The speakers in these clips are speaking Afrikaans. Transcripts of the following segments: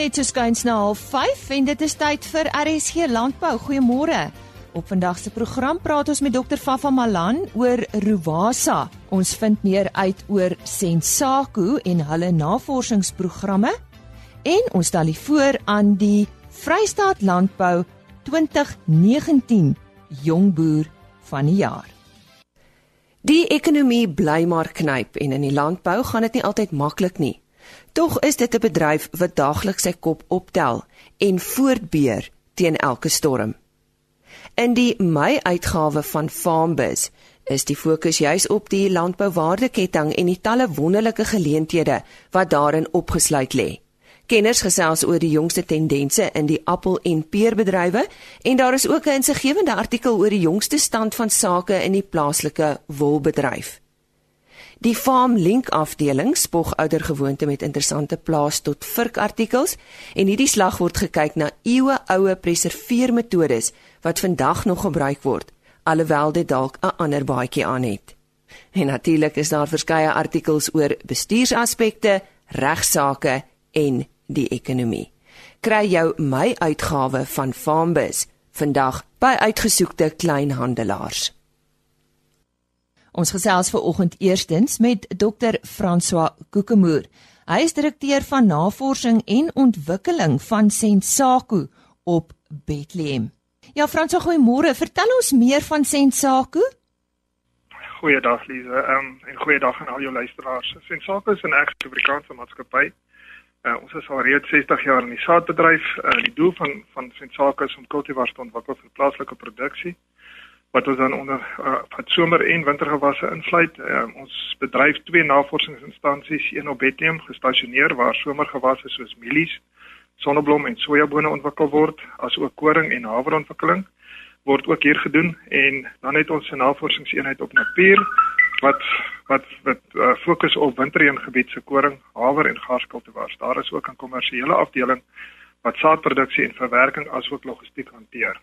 net so skuins na 05:30 en dit is tyd vir RSG Landbou. Goeiemôre. Op vandag se program praat ons met Dr. Fafa Malan oor Ruwasa. Ons vind meer uit oor Sensaku en hulle navorsingsprogramme en ons stel voor aan die Vrystaat Landbou 2019 Jongboer van die jaar. Die ekonomie bly maar knyp en in die landbou gaan dit nie altyd maklik nie. Tog is dit 'n bedryf wat daagliks sy kop optel en voortbeer teen elke storm. In die Mei-uitgawe van Farmbiz is die fokus juis op die landbouwaardeketting en die talle wonderlike geleenthede wat daarin opgesluit lê. Kenners gesels oor die jongste tendense in die appel- en peerbedrywe en daar is ook 'n insiggewende artikel oor die jongste stand van sake in die plaaslike wolbedryf. Die Farm Link afdeling spog ouer gewoonte met interessante plaas tot virk artikels en hierdie slag word gekyk na eeue oue preserveermetodes wat vandag nog gebruik word alhoewel dit dalk 'n ander baadjie aan het. En natuurlik is daar verskeie artikels oor bestuursaspekte, regsaake en die ekonomie. Kry jou my uitgawe van Farmbus vandag by uitgesoekte kleinhandelaars. Ons gesels ver oggend eerstens met Dr. François Kokemoer. Hy is direkteur van navorsing en ontwikkeling van Sensaku op Bethlehem. Ja François, goeiemôre. Vertel ons meer van Sensaku. Goeiedag Lize. Ehm um, en goeiedag aan al jou luisteraars. Sensaku is 'n egte Afrikaanse maatskappy. Uh, ons is al reeds 60 jaar in die saadbedryf. Uh, die doel van van Sensaku is om kultivars te ontwikkel vir plaaslike produksie wat ons dan onder uh, wat somer en wintergewasse insluit. Uh, ons bedryf twee navorsingsinstansies, een op Bethlehem gestasioneer waar somergewasse soos mielies, sonneblom en sojabone ontwikkel word, asook koring en haverontwikkeling word ook hier gedoen en dan het ons 'n navorsingseenheid op Napier wat wat wat uh, fokus op winterreëngebied se koring, haver en garskultivars. Daar is ook 'n kommersiële afdeling wat saadproduksie en verwerking asook logistiek hanteer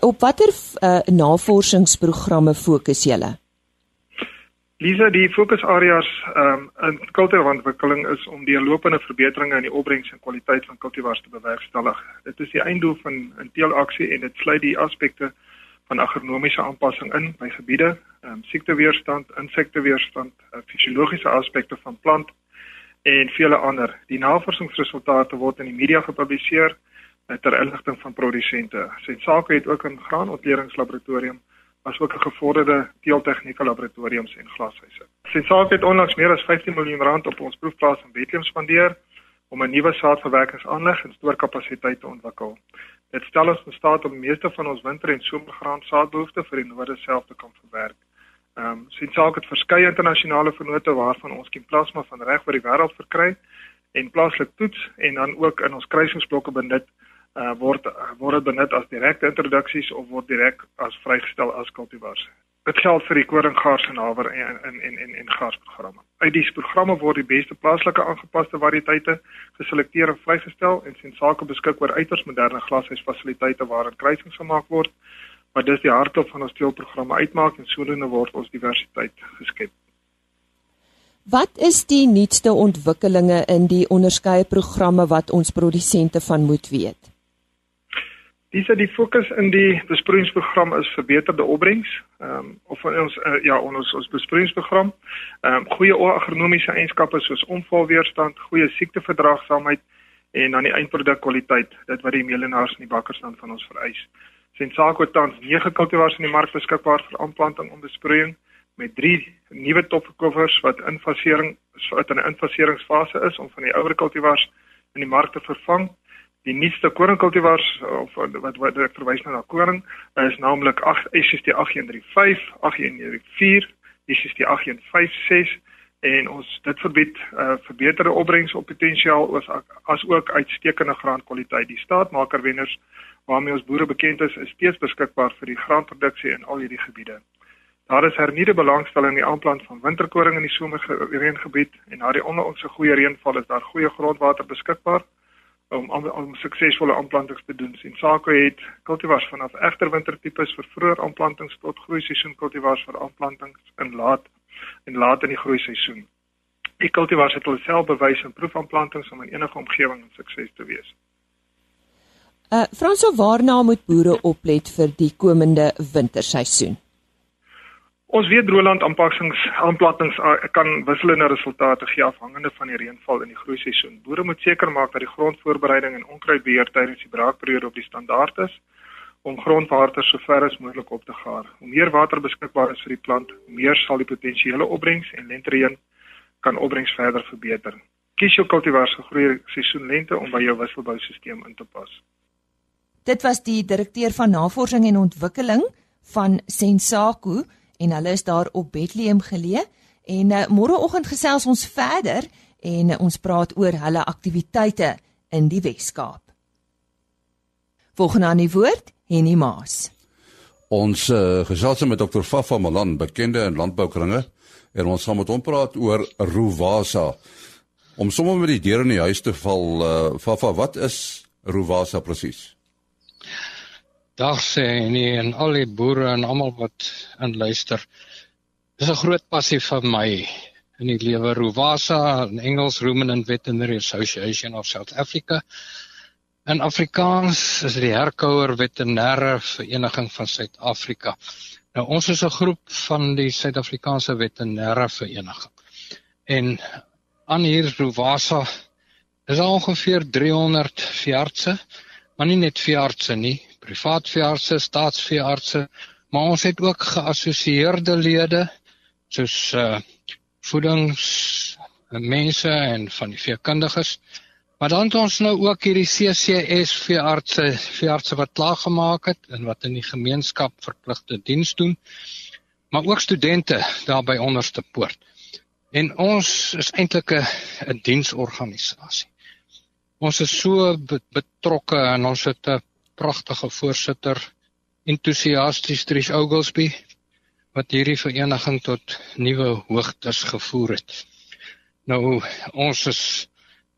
op watter uh, navorsingsprogramme fokus julle? Lisa, die fokusareas um, in kultuurontwikkeling is om die lopende verbeteringe in die opbrengs en kwaliteit van kultivars te bewerkstellig. Dit is die einddoel van 'n teelaksie en dit sluit die aspekte van agronomiese aanpassing in by gebiede, um, siekteweerstand, insekteweerstand, uh, fisiologiese aspekte van plant en vele ander. Die navorsingsresultate word in die media gepubliseer ter inligting van produsente. Sensake het ook 'n graanontleringslaboratorium asook 'n gevorderde teeltegniese laboratoriums en glashuise. Sensake het onlangs meer as 15 miljoen rand op ons proefplaas in Bethlehem spandeer om 'n nuwe saadverwerkingsaanleg en stoorkapasiteit te ontwikkel. Dit stel ons in staat om meeste van ons winter- en somergraan saadbehoeftes vir die noorde self te kan verwerk. Ehm um, Sensake het verskeie internasionale vennote waarvan ons kiemplasma van reg oor die wêreld verkry en plaaslik toets en dan ook in ons kruisingsblokke benut uh, word word dit benut as direkte introduksies of word direk as vrygestel as kultivars. Dit geld vir die koringgaars en haver en en en en, en garsprogramme. Uit die programme word die beste plaaslike aangepaste variëteite geselekteer en vrygestel en sien sake beskik oor uiters moderne glashuisfasiliteite waarin kruisings gemaak word wat dus die hartklop van ons teelprogramme uitmaak en sodoende word ons diversiteit geskep. Wat is die nuutste ontwikkelinge in die onderskeie programme wat ons produsente van moet weet? Dis die fokus in die besproeiingsprogram is verbeterde opbrengs. Ehm um, of ons uh, ja, ons ons besproeiingsprogram. Ehm um, goeie agronomiese eienskappe soos onvalweerstand, goeie siekteverdraagsaamheid en dan die eindproduk kwaliteit, dit wat die meelenaars en die bakkers dan van ons vereis. Sensako tans 9 kultivars in die mark beskikbaar vir aanplanting en besproeiing met 3 nuwe topverkowers wat infasering wat in 'n infaseringsfase is om van die ouer kultivars in die mark te vervang die nuutste koringkultivars of wat wat ek verwys na na koring is naamlik 8 SST 8135, 8134, SST 8156 en ons dit verbied uh, verbeterde opbrengs op potensiaal as as ook uitstekende graankwaliteit. Die staatmaker wenners waarmee ons boere bekend is, is steeds beskikbaar vir die graanproduksie in al hierdie gebiede. Daar is hernieude belangstelling in die aanplant van winterkoring in die somerreëngebied en na die onlangse goeie reënval is daar goeie grondwater beskikbaar om om, om suksesvolle aanplantings te doen. Sien sake het kultivars vanaf egter wintertipes vir vroeër aanplantings tot groei seisoen kultivars vir aanplantings in laat en laat in die groei seisoen. Die kultivars het hulle self bewys in proefaanplantings om in enige omgewing sukses te wees. Uh Franso, waarna moet boere oplet vir die komende winterseisoen? Ons weet droëland aanpassings aanplantings kan wisselende resultate gee afhangende van die reënval in die groeiseisoen. Boere moet seker maak dat die grondvoorbereiding en onkruidbeheer tydens die braakperiode op die standaard is om grondwater so ver as moontlik op te gaar. Hoe meer water beskikbaar is vir die plant, hoe meer sal die potensiële opbrengs en lentereën kan opbrengs verder verbeter. Kies jou kultivars vir groei seisoen lente om by jou wisselboustelsel in te pas. Dit was die direkteur van navorsing en ontwikkeling van Sensaku en hulle is daar op Bethlehem geleë en uh, môreoggend gesels ons verder en uh, ons praat oor hulle aktiwiteite in die Wes-Kaap. Volgende aan die woord Henny Maas. Ons uh, gesels met Dr. Fafa Malan, bekende in landboukringe en ons gaan met hom praat oor Ruvasa. Om sommer met die deur in die huis te val, uh, Fafa, wat is Ruvasa presies? Dag sê nie en al die boere en almal wat in luister. Dis 'n groot passie van my in die lewe Rovasa in Engels Ruminant Veterinary Association of South Africa. In Afrikaans is dit die Herkouer Veterinêre Vereniging van Suid-Afrika. Nou ons is 'n groep van die Suid-Afrikaanse Veterinêre Vereniging. En aan hier Rovasa is ongeveer 300 veeartse, maar nie net veeartse nie, privaat veeartse, staatsveeartse, maar ons het ook geassosieerde lede soos uh voedings mense en van die veekundiges. Maar dan het ons nou ook hierdie CCS veeartse, veeartse wat klaar gemaak het en wat in die gemeenskap verpligte diens doen. Maar ook studente daar by onderste poort. En ons is eintlik 'n diensorganisasie. Ons is so betrokke en ons het 'n pragtige voorsitter entoesiasties Trish Oglesby wat hierdie vereniging tot nuwe hoogtes gevoer het. Nou ons is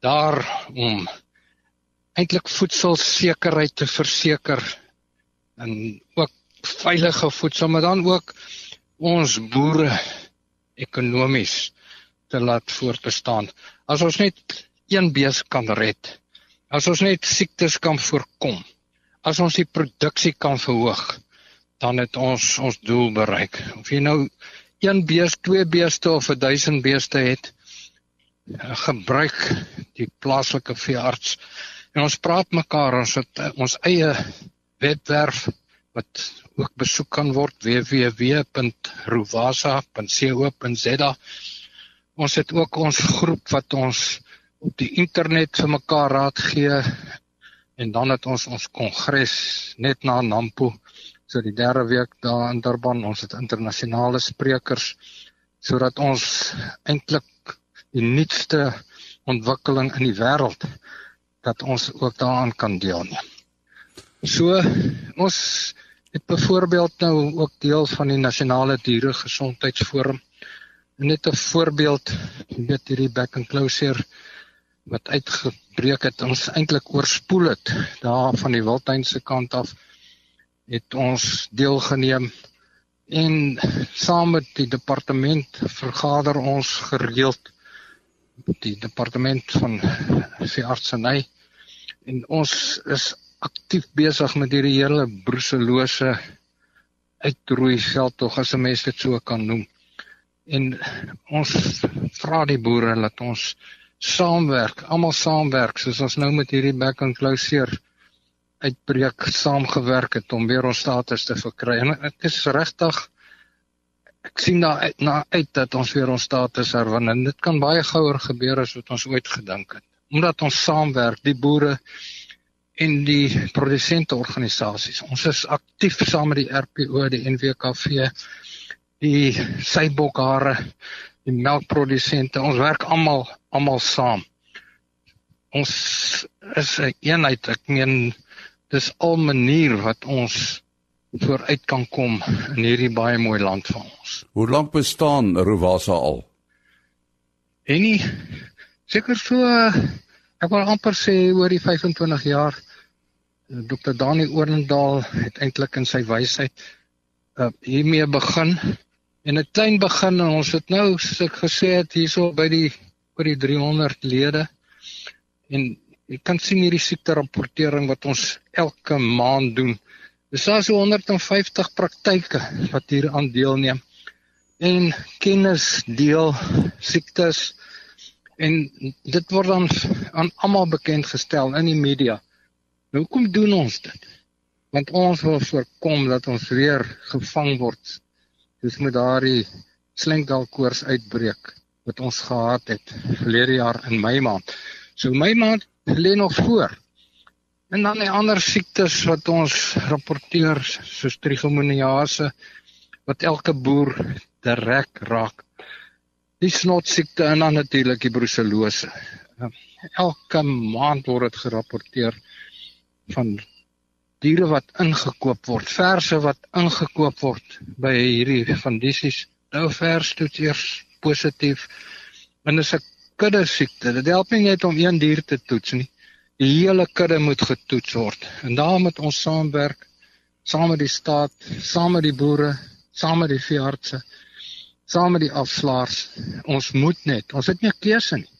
daar om eintlik voedselsekerheid te verseker en ook veilige voedsel maar dan ook ons boere ekonomies te laat voortbestaan. As ons net een bees kan red, as ons net siektes kan voorkom, as ons die produksie kan verhoog, dan het ons ons doel bereik. Of jy nou een beeste, twee beeste of 1000 beeste het, gebruik die plaaslike veearts. En ons praat mekaar, ons het ons eie webwerf wat ook besoek kan word www.rovasa.co.za. Ons het ook ons groep wat ons op die internet vir mekaar raad gee en dan het ons ons kongres net na Nampo so die derde week daar in Durban ons het internasionale sprekers sodat ons eintlik die nuutste ontwikkeling in die wêreld dat ons ook daaraan kan deelneem. So ons het byvoorbeeld nou ook deel van die nasionale diere gesondheidsforum. Net 'n voorbeeld, weet hierdie back and closure wat uitgebreek het ons eintlik oorspoel het daar van die Wildtuinse kant af het ons deelgeneem en saam met die departement vergader ons gereeld die departement van veeartseny en ons is aktief besig met hierdie hele bruselose uitroei veldtog as 'n mens dit so kan noem. En ons vra die boere dat ons saamwerk, almal saamwerk soos ons nou met hierdie back and closure uitbreek saamgewerk het om weer ons status te verkry. En dit is regtig ek sien daar uit, na uit dat ons weer ons status herwin en dit kan baie gouer gebeur as wat ons ooit gedink het. Omdat ons saamwerk, die boere en die produsente organisasies. Ons is aktief saam met die RPO, die NWKV, die Sybokhare die melkprodusente. Ons werk almal almal saam. Ons is 'n een eenheid. Ek meen dis al manier wat ons vooruit kan kom in hierdie baie mooi land van ons. Hoe lank bestaan Rovasa al? Enie seker so ek wil amper sê oor die 25 jaar. Dr. Dani Oorendal het eintlik in sy wysheid uh, hiermee begin en 'n klein begin en ons het nou soos ek gesê het hierso by die by die 300 lede. En jy kan sien hierdie siekte rapportering wat ons elke maand doen. Dis daar so 150 praktyke wat hier aan deelneem en kennis deel siektes en dit word dan aan almal bekend gestel in die media. Nou hoekom doen ons dit? Want ons wil voorkom dat ons weer gevang word soos met daardie slenkdalkoors uitbreek wat ons gehad het verlede jaar in Mei maand. So Mei maand lê nog voor. En dan die ander siektes wat ons rapporteer soos trigomoniase wat elke boer direk raak. Die snotsiekte en dan natuurlik die brucellose. Elke maand word dit gerapporteer van diere wat ingekoop word, verse wat ingekoop word by hierdie vandisies. Nou vers toets eers positief. En dit is 'n kudde siekte. Dit help nie net om een dier te toets nie. Die hele kudde moet getoets word. En daarom moet ons saamwerk saam met die staat, saam met die boere, saam met die veeartse, saam met die afslaers. Ons moet net, ons het nie keuse nie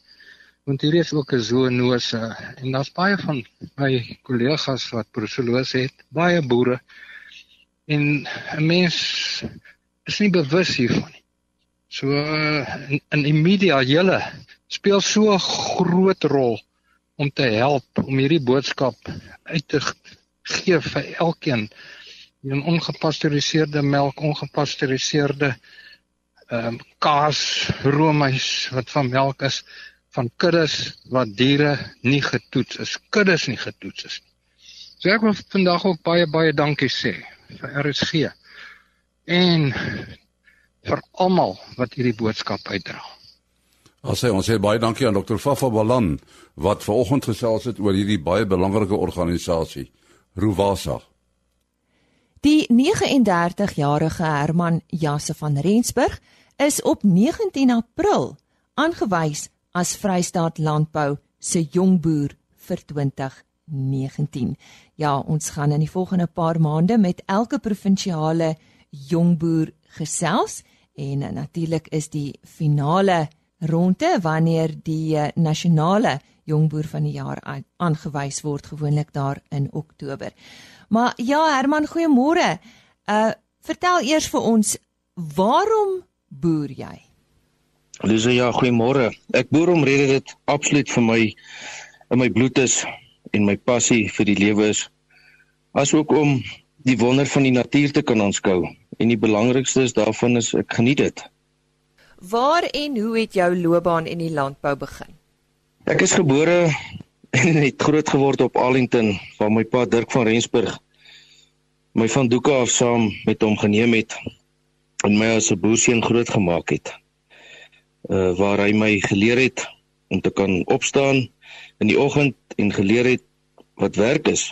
want hier is ook 'n zoonose en daar's baie van my kollegas wat brucellose het, baie boere. En 'n mens is nie bewus hiervan nie. So in, in die media julle speel so 'n groot rol om te help om hierdie boodskap uit te gee vir elkeen. Die ongepasteuriseerde melk, ongepasteuriseerde ehm um, kaas, roomys wat van melk is van kuddes wat diere nie getoets is, kuddes nie getoets is nie. So ek wil vandag ook baie baie dankie sê vir RSG en vir almal wat hierdie boodskap uitdra. Ons sê ons sê baie dankie aan Dr. Fafa Balan wat vanoggend gesels het oor hierdie baie belangrike organisasie Ruwasa. Die 39-jarige Herman Jasse van Rensburg is op 19 April aangewys as Vrystaat Landbou se jongboer vir 2019. Ja, ons gaan in die volgende paar maande met elke provinsiale jongboer gesels en natuurlik is die finale ronde wanneer die eh, nasionale jongboer van die jaar aangewys word gewoonlik daar in Oktober. Maar ja, Herman, goeiemôre. Uh vertel eers vir ons waarom boer jy? Lisa, ja, goeiemôre. Ek boer omrede dit absoluut vir my in my bloed is en my passie vir die lewe is. Asook om die wonder van die natuur te kan aanskou en die belangrikste is daarvan is ek geniet dit. Waar en hoe het jou loopbaan in die landbou begin? Ek is gebore en het groot geword op Arlington waar my pa Dirk van Rensburg my van Doeke af saam met hom geneem het en my as 'n boerseun groot gemaak het uh, waar hy my geleer het om te kan opstaan in die oggend en geleer het wat werk is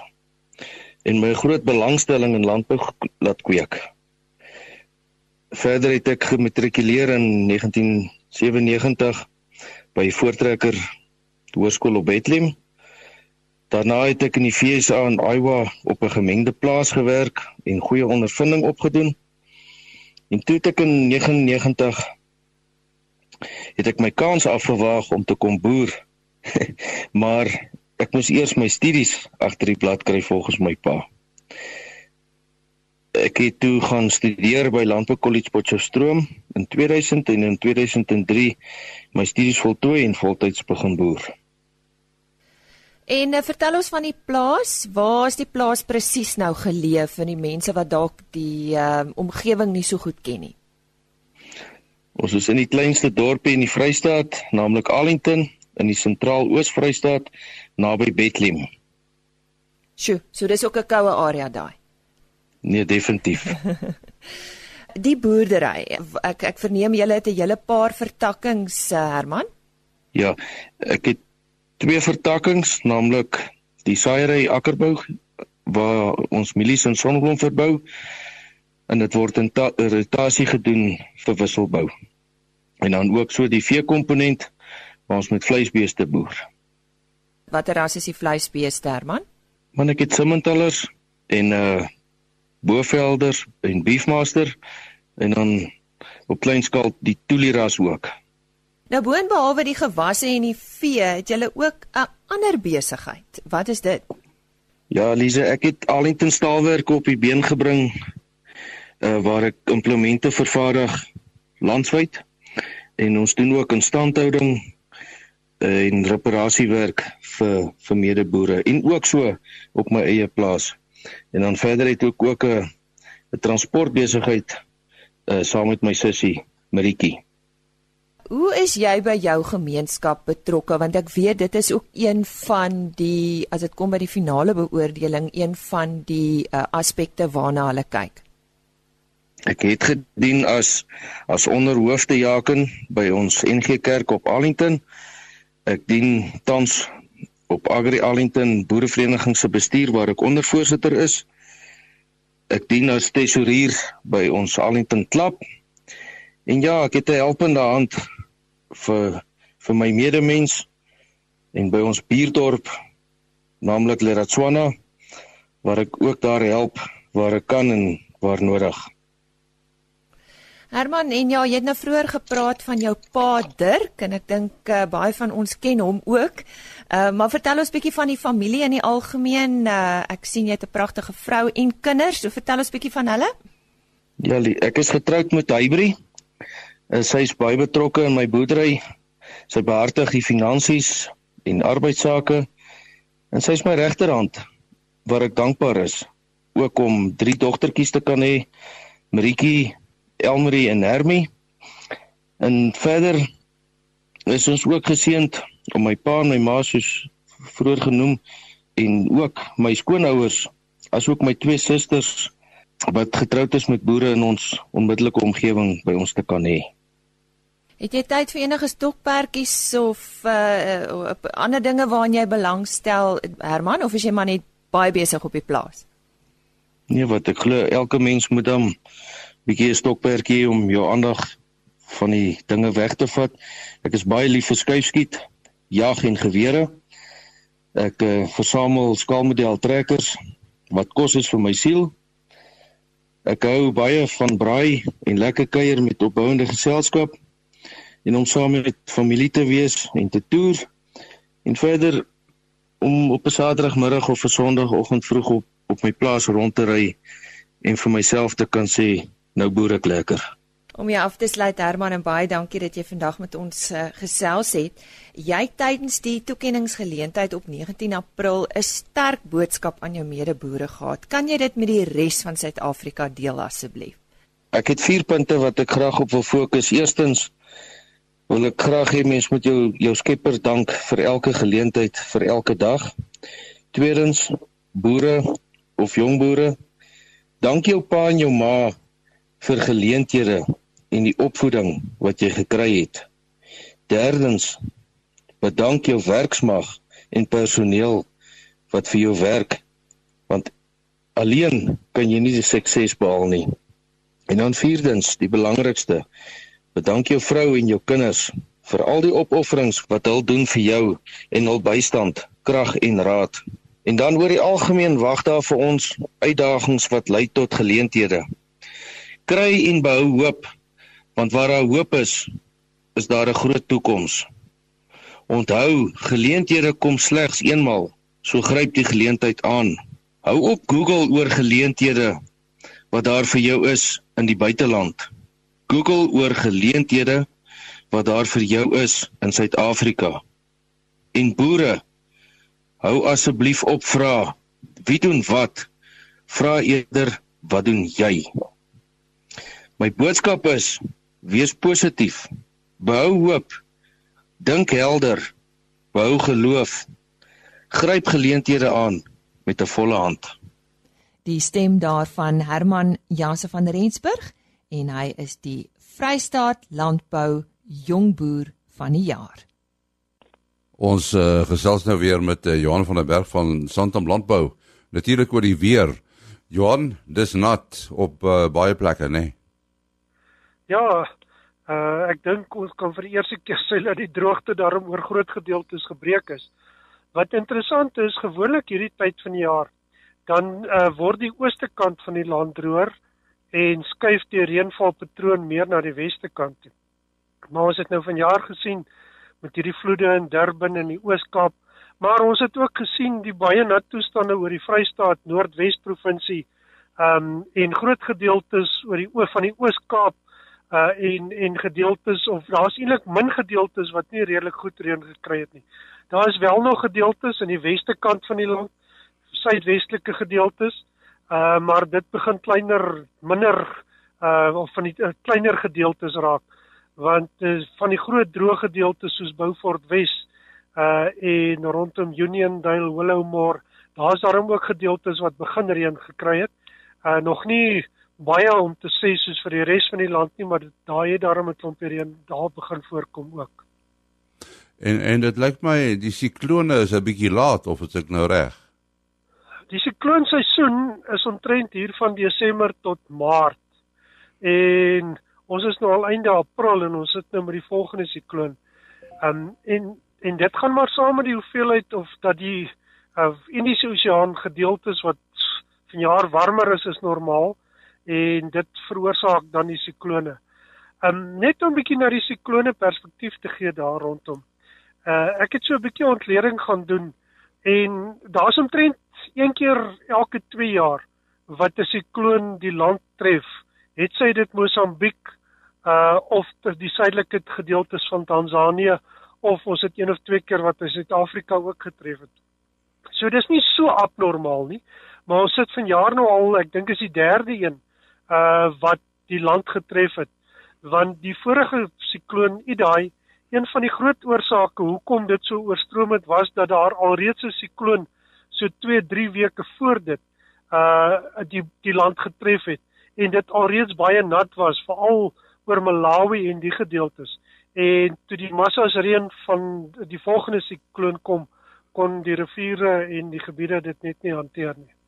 en my groot belangstelling in landbou laat kweek. Verder het ek gematrikuleer in 1997 by Voortrekker Hoërskool op Bethlehem. Daarna het ek in die FSA in Iowa op 'n gemengde plaas gewerk en goeie ondervinding opgedoen. En toe het ek in 99 het ek my kans afgewaag om te kom boer. maar ek moes eers my studies agter die blad kry volgens my pa. Ek het toe gaan studeer by Landbou College Potchefstroom in 2000 en in 2003 my studies voltooi en voltyds begin boer. En uh, vertel ons van die plaas, waar is die plaas presies nou geleë vir die mense wat dalk die uh, omgewing nie so goed ken nie? Ons is in die kleinste dorpie in die Vrystaat, naamlik Arlington in die sentraal Oos-Vrystaat naby Bethlehem. Sjoe, so dis ook 'n koue area daai. Nee, definitief. die boerdery. Ek ek verneem julle het 'n hele paar vertakkings, eh, Herman? Ja, ek het twee vertakkings, naamlik die saaiery akkerbou waar ons mielies en sonneblom verbou en dit word in rotasie gedoen vir wisselbou en dan ook so die vee komponent waar ons met vleisbeeste boer. Watter ras is die vleisbeeste, Herman? Man ek het Simmentallers en uh Bovelders en Beefmaster en dan op klein skaal die Tuli ras ook. Nou boonbehalwe die gewasse en die vee, het julle ook 'n ander besigheid. Wat is dit? Ja, Lize, ek het Arlington staalwerk op die been gebring uh waar ek implemente vervaardig landwyd en ons doen ook instandhouding en reparasiewerk vir vir medeboere en ook so op my eie plaas. En dan verder het ek ook 'n 'n transportbesigheid uh saam met my sussie Maritjie. Hoe is jy by jou gemeenskap betrokke want ek weet dit is ook een van die as dit kom by die finale beoordeling een van die uh, aspekte waarna hulle kyk. Ek het gedien as as onderhoofde Jaken by ons NG Kerk op Arlington. Ek dien tans op Agri Arlington Boerevereniging se bestuur waar ek ondervoorsitter is. Ek dien as tesourier by ons Arlington Klub. En ja, ek het 'n helpende hand vir vir my medemens en by ons buurdorp naamlik Leratswana waar ek ook daar help waar ek kan en waar nodig. Herman en ja, jy het nou vroeër gepraat van jou pa Dirk en ek dink uh, baie van ons ken hom ook. Uh maar vertel ons bietjie van die familie in die algemeen. Uh ek sien jy het 'n pragtige vrou en kinders. So vertel ons bietjie van hulle. Ja, ek is getroud met Hybrie. En sy is baie betrokke in my boerdery. Sy behartig die finansies en arbeidsake. En sy is my regterhand waar ek dankbaar is ook om drie dogtertjies te kan hê. Maritjie, Elmarie en Hermie. En verder is ons ook geseënd om my pa en my ma soos vroeër genoem en ook my skoonouers asook my twee susters wat getroud is met boere in ons onmiddellike omgewing by ons te kan hê. Het jy tyd vir enige stokperdjies of uh ander dinge waaraan jy belangstel Herman of is jy maar net baie besig op die plaas? Nee, wat ek glo elke mens moet dan bietjie 'n stokperdjie om jou aandag van die dinge weg te vat. Ek is baie lief vir skuifskiet, jag en gewere. Ek uh, versamel skaalmodel trekkers wat kos is vir my siel. Ek hou baie van braai en lekker kuier met opbouende geselskap en om saam met familie te wees en te toer en verder om op 'n Saterdagmiddag of 'n Sondagoggend vroeg op op my plaas rond te ry en vir myself te kan sê nou boer ek lekker. Om jou af te sluit Herman en baie dankie dat jy vandag met ons uh, gesels het. Jy tydens die toekenningsgeleentheid op 19 April 'n sterk boodskap aan jou medeboere gehad. Kan jy dit met die res van Suid-Afrika deel asseblief? Ek het 4 punte wat ek graag op wil fokus. Eerstens wil ek graag hê mens moet jou jou Skepper dank vir elke geleentheid, vir elke dag. Tweedens, boere of jong boere, dank jou pa en jou ma vir geleenthede en die opvoeding wat jy gekry het. Derdens, bedank jou werksmag en personeel wat vir jou werk want alleen kan jy nie die sukses behaal nie. En dan vierdens, die belangrikste, Bedank jou vrou en jou kinders vir al die opofferings wat hulle doen vir jou en hul bystand, krag en raad. En dan oor die algemeen wag daar vir ons uitdagings wat lei tot geleenthede. Kry en behou hoop, want waar daar hoop is, is daar 'n groot toekoms. Onthou, geleenthede kom slegs eenmal, so gryp die geleentheid aan. Hou op Google oor geleenthede wat daar vir jou is in die buiteland. Google oor geleenthede wat daar vir jou is in Suid-Afrika. En boere, hou asseblief op vra, wie doen wat? Vra eerder wat doen jy? My boodskap is: wees positief, behou hoop, dink helder, behou geloof, gryp geleenthede aan met 'n volle hand. Die stem daarvan Herman Janse van Rensburg en hy is die Vrystaat Landbou Jongboer van die jaar. Ons uh, gesels nou weer met uh, Johan van der Berg van Santam Landbou. Natuurlik oor die weer. Johan, dis nat op uh, baie plekke, né? Nee? Ja, uh, ek dink ons kan vir die eerste keer sê dat die droogte daarom oor groot gedeeltes gebreek is. Wat interessant is, gewoonlik hierdie tyd van die jaar, dan uh, word die ooste kant van die land droër en skuif die reënvalpatroon meer na die weste kant toe. Maar ons het nou vanjaar gesien met hierdie vloede in Durban en die Oos-Kaap, maar ons het ook gesien die baie nat toestande oor die Vrystaat, Noordwes provinsie, ehm um, en groot gedeeltes oor die oos van die Oos-Kaap uh en en gedeeltes of daar's eintlik min gedeeltes wat nie redelik goed reën gekry het nie. Daar is wel nog gedeeltes in die weste kant van die land, suidwestelike gedeeltes, uh maar dit begin kleiner, minder uh of van die uh, kleiner gedeeltes raak want uh, van die groot droë gedeeltes soos Beaufort Wes uh en rondom Uniondale, Willowmore, daar's daarom ook gedeeltes wat begin reën gekry het. Uh nog nie baie om te sê soos vir die res van die land nie, maar daai het daarom 'n klompie reën daar begin voorkom ook. En en dit lyk my die siklone is 'n bietjie laat of is ek nou reg? Die sikloonseisoen is omtrent hier van Desember tot Maart. En ons is nou al einde April en ons sit nou met die volgende sikloon. Um en en dit gaan maar saam met die hoeveelheid of dat die uh, Indiese Oseaan gedeeltes wat vanjaar warmer is as normaal en dit veroorsaak dan die siklone. Um net om 'n bietjie na die siklone perspektief te gee daar rondom. Uh ek het so 'n bietjie ontleding gaan doen en daar's omtrent een keer elke 2 jaar wat 'n sikloon die land tref. Het sy dit Mosambiek uh of die suidelike gedeeltes van Tansanië of ons het een of twee keer wat in Suid-Afrika ook getref het. So dis nie so abnormaal nie, maar ons sit vanjaar nou al, ek dink is die derde een uh wat die land getref het. Want die vorige sikloon Idai een van die groot oorsake hoekom dit so oorstroom het was dat daar alreeds 'n sikloon so 2 3 weke voor dit uh die die land getref het. En dit alreeds baie nat was veral oor Malawi en die gedeeltes. En toe die massas reën van die volgende sikloon kom kon die riviere en die gebiede dit net nie hanteer nie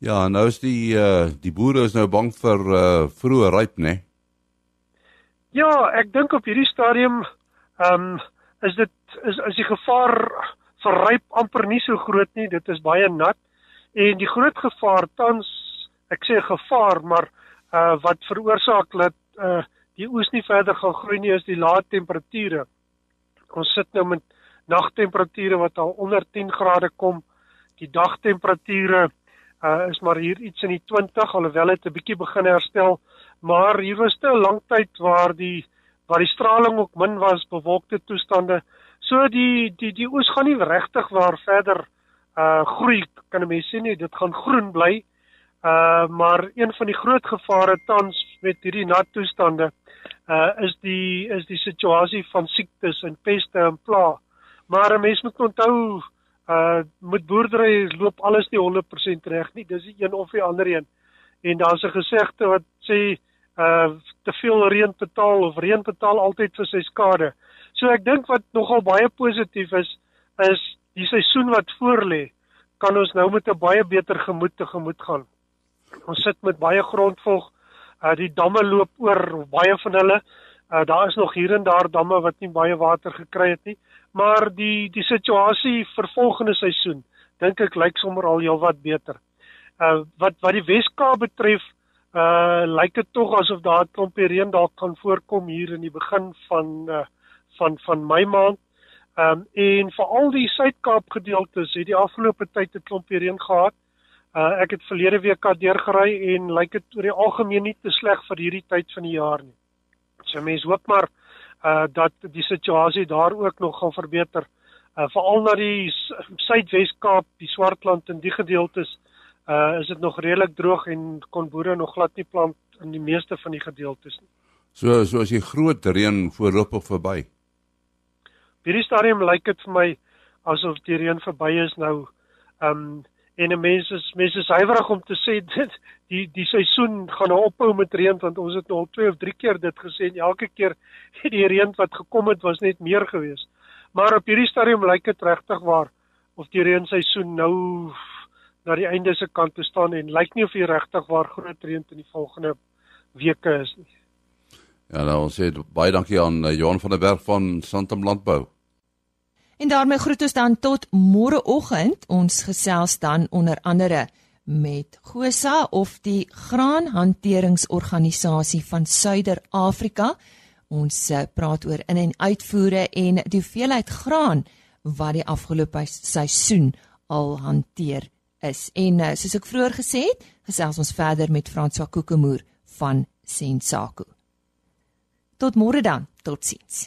Ja, nou is die uh die boere is nou bang vir uh vroeë ryp, né? Ja, ek dink op hierdie stadium ehm um, is dit is is die gevaar vir ryp amper nie so groot nie. Dit is baie nat en die groot gevaar tans, ek sê gevaar, maar uh wat veroorsaak dat uh die oes nie verder gaan groei nie is die lae temperature. Ons sit nou met nagtemperature wat al onder 10 grade kom. Die dagtemperature uh, is maar hier iets in die 20 alhoewel dit 'n bietjie begin herstel, maar hier was te 'n lang tyd waar die waar die straling ook min was, bewolkte toestande. So die die die oes gaan nie regtig waar verder uh groei kan 'n mens sê nie, dit gaan groen bly. Uh maar een van die groot gevare tans met hierdie nat toestande uh is die is die situasie van siektes en peste en pla. Maar 'n mens moet onthou uh met boerdery loop alles nie 100% reg nie. Dis die een of die ander een. En daar's 'n gesegde wat sê uh te veel reën betaal of reën betaal altyd vir sy skade. So ek dink wat nogal baie positief is is die seisoen wat voorlê kan ons nou met 'n baie beter gemoed te gemoed gaan. Ons sit met baie grondvog. Uh die damme loop oor baie van hulle. Uh daar is nog hier en daar damme wat nie baie water gekry het nie maar die die situasie vir volgende seisoen dink ek lyk sommer al heelwat beter. Uh wat wat die Weskaap betref, uh lyk dit tog asof daar 'n klompie reën dalk kan voorkom hier in die begin van uh van van Mei maand. Um en veral die Suid-Kaap gedeeltes het die afgelope tyd 'n klompie reën gehad. Uh ek het verlede week daar deurgery en lyk dit oor die algemeen nie te sleg vir hierdie tyd van die jaar nie. So mense hoop maar uh dat die situasie daar ook nog gaan verbeter. Uh veral na die Suidwes-Kaap, die Swartland en die gedeeltes uh is dit nog redelik droog en kon boere nog glad nie plant in die meeste van die gedeeltes nie. So so as die groot reën voorlopig verby. Hierdie stadium lyk dit vir my asof die reën verby is nou. Um en mense is mense is huiwerig om te sê dit die die seisoen gaan nou ophou met reën want ons het nou al 2 of 3 keer dit gesê en elke keer het die reën wat gekom het was net meer geweest. Maar op hierdie stadium lyk dit regtig waar of die reenseisoen nou na die einde se kant toe staan en lyk nie of hy regtig waar groot reën in die volgende weke is nie. Ja, nou ons sê baie dankie aan uh, Johan van der Berg van Santam Landbou. En daarmee groet ons dan tot môreoggend. Ons gesels dan onder andere met GOSA of die Graanhanteringsorganisasie van Suider-Afrika Ons uh, praat oor in- en uitvoere en die hoeveelheid graan wat die afgelope seisoen al hanteer is. En uh, soos ek vroeër gesê het, gesels ons verder met Franswa Kokemoer van Sensaku. Tot môre dan. Totsiens.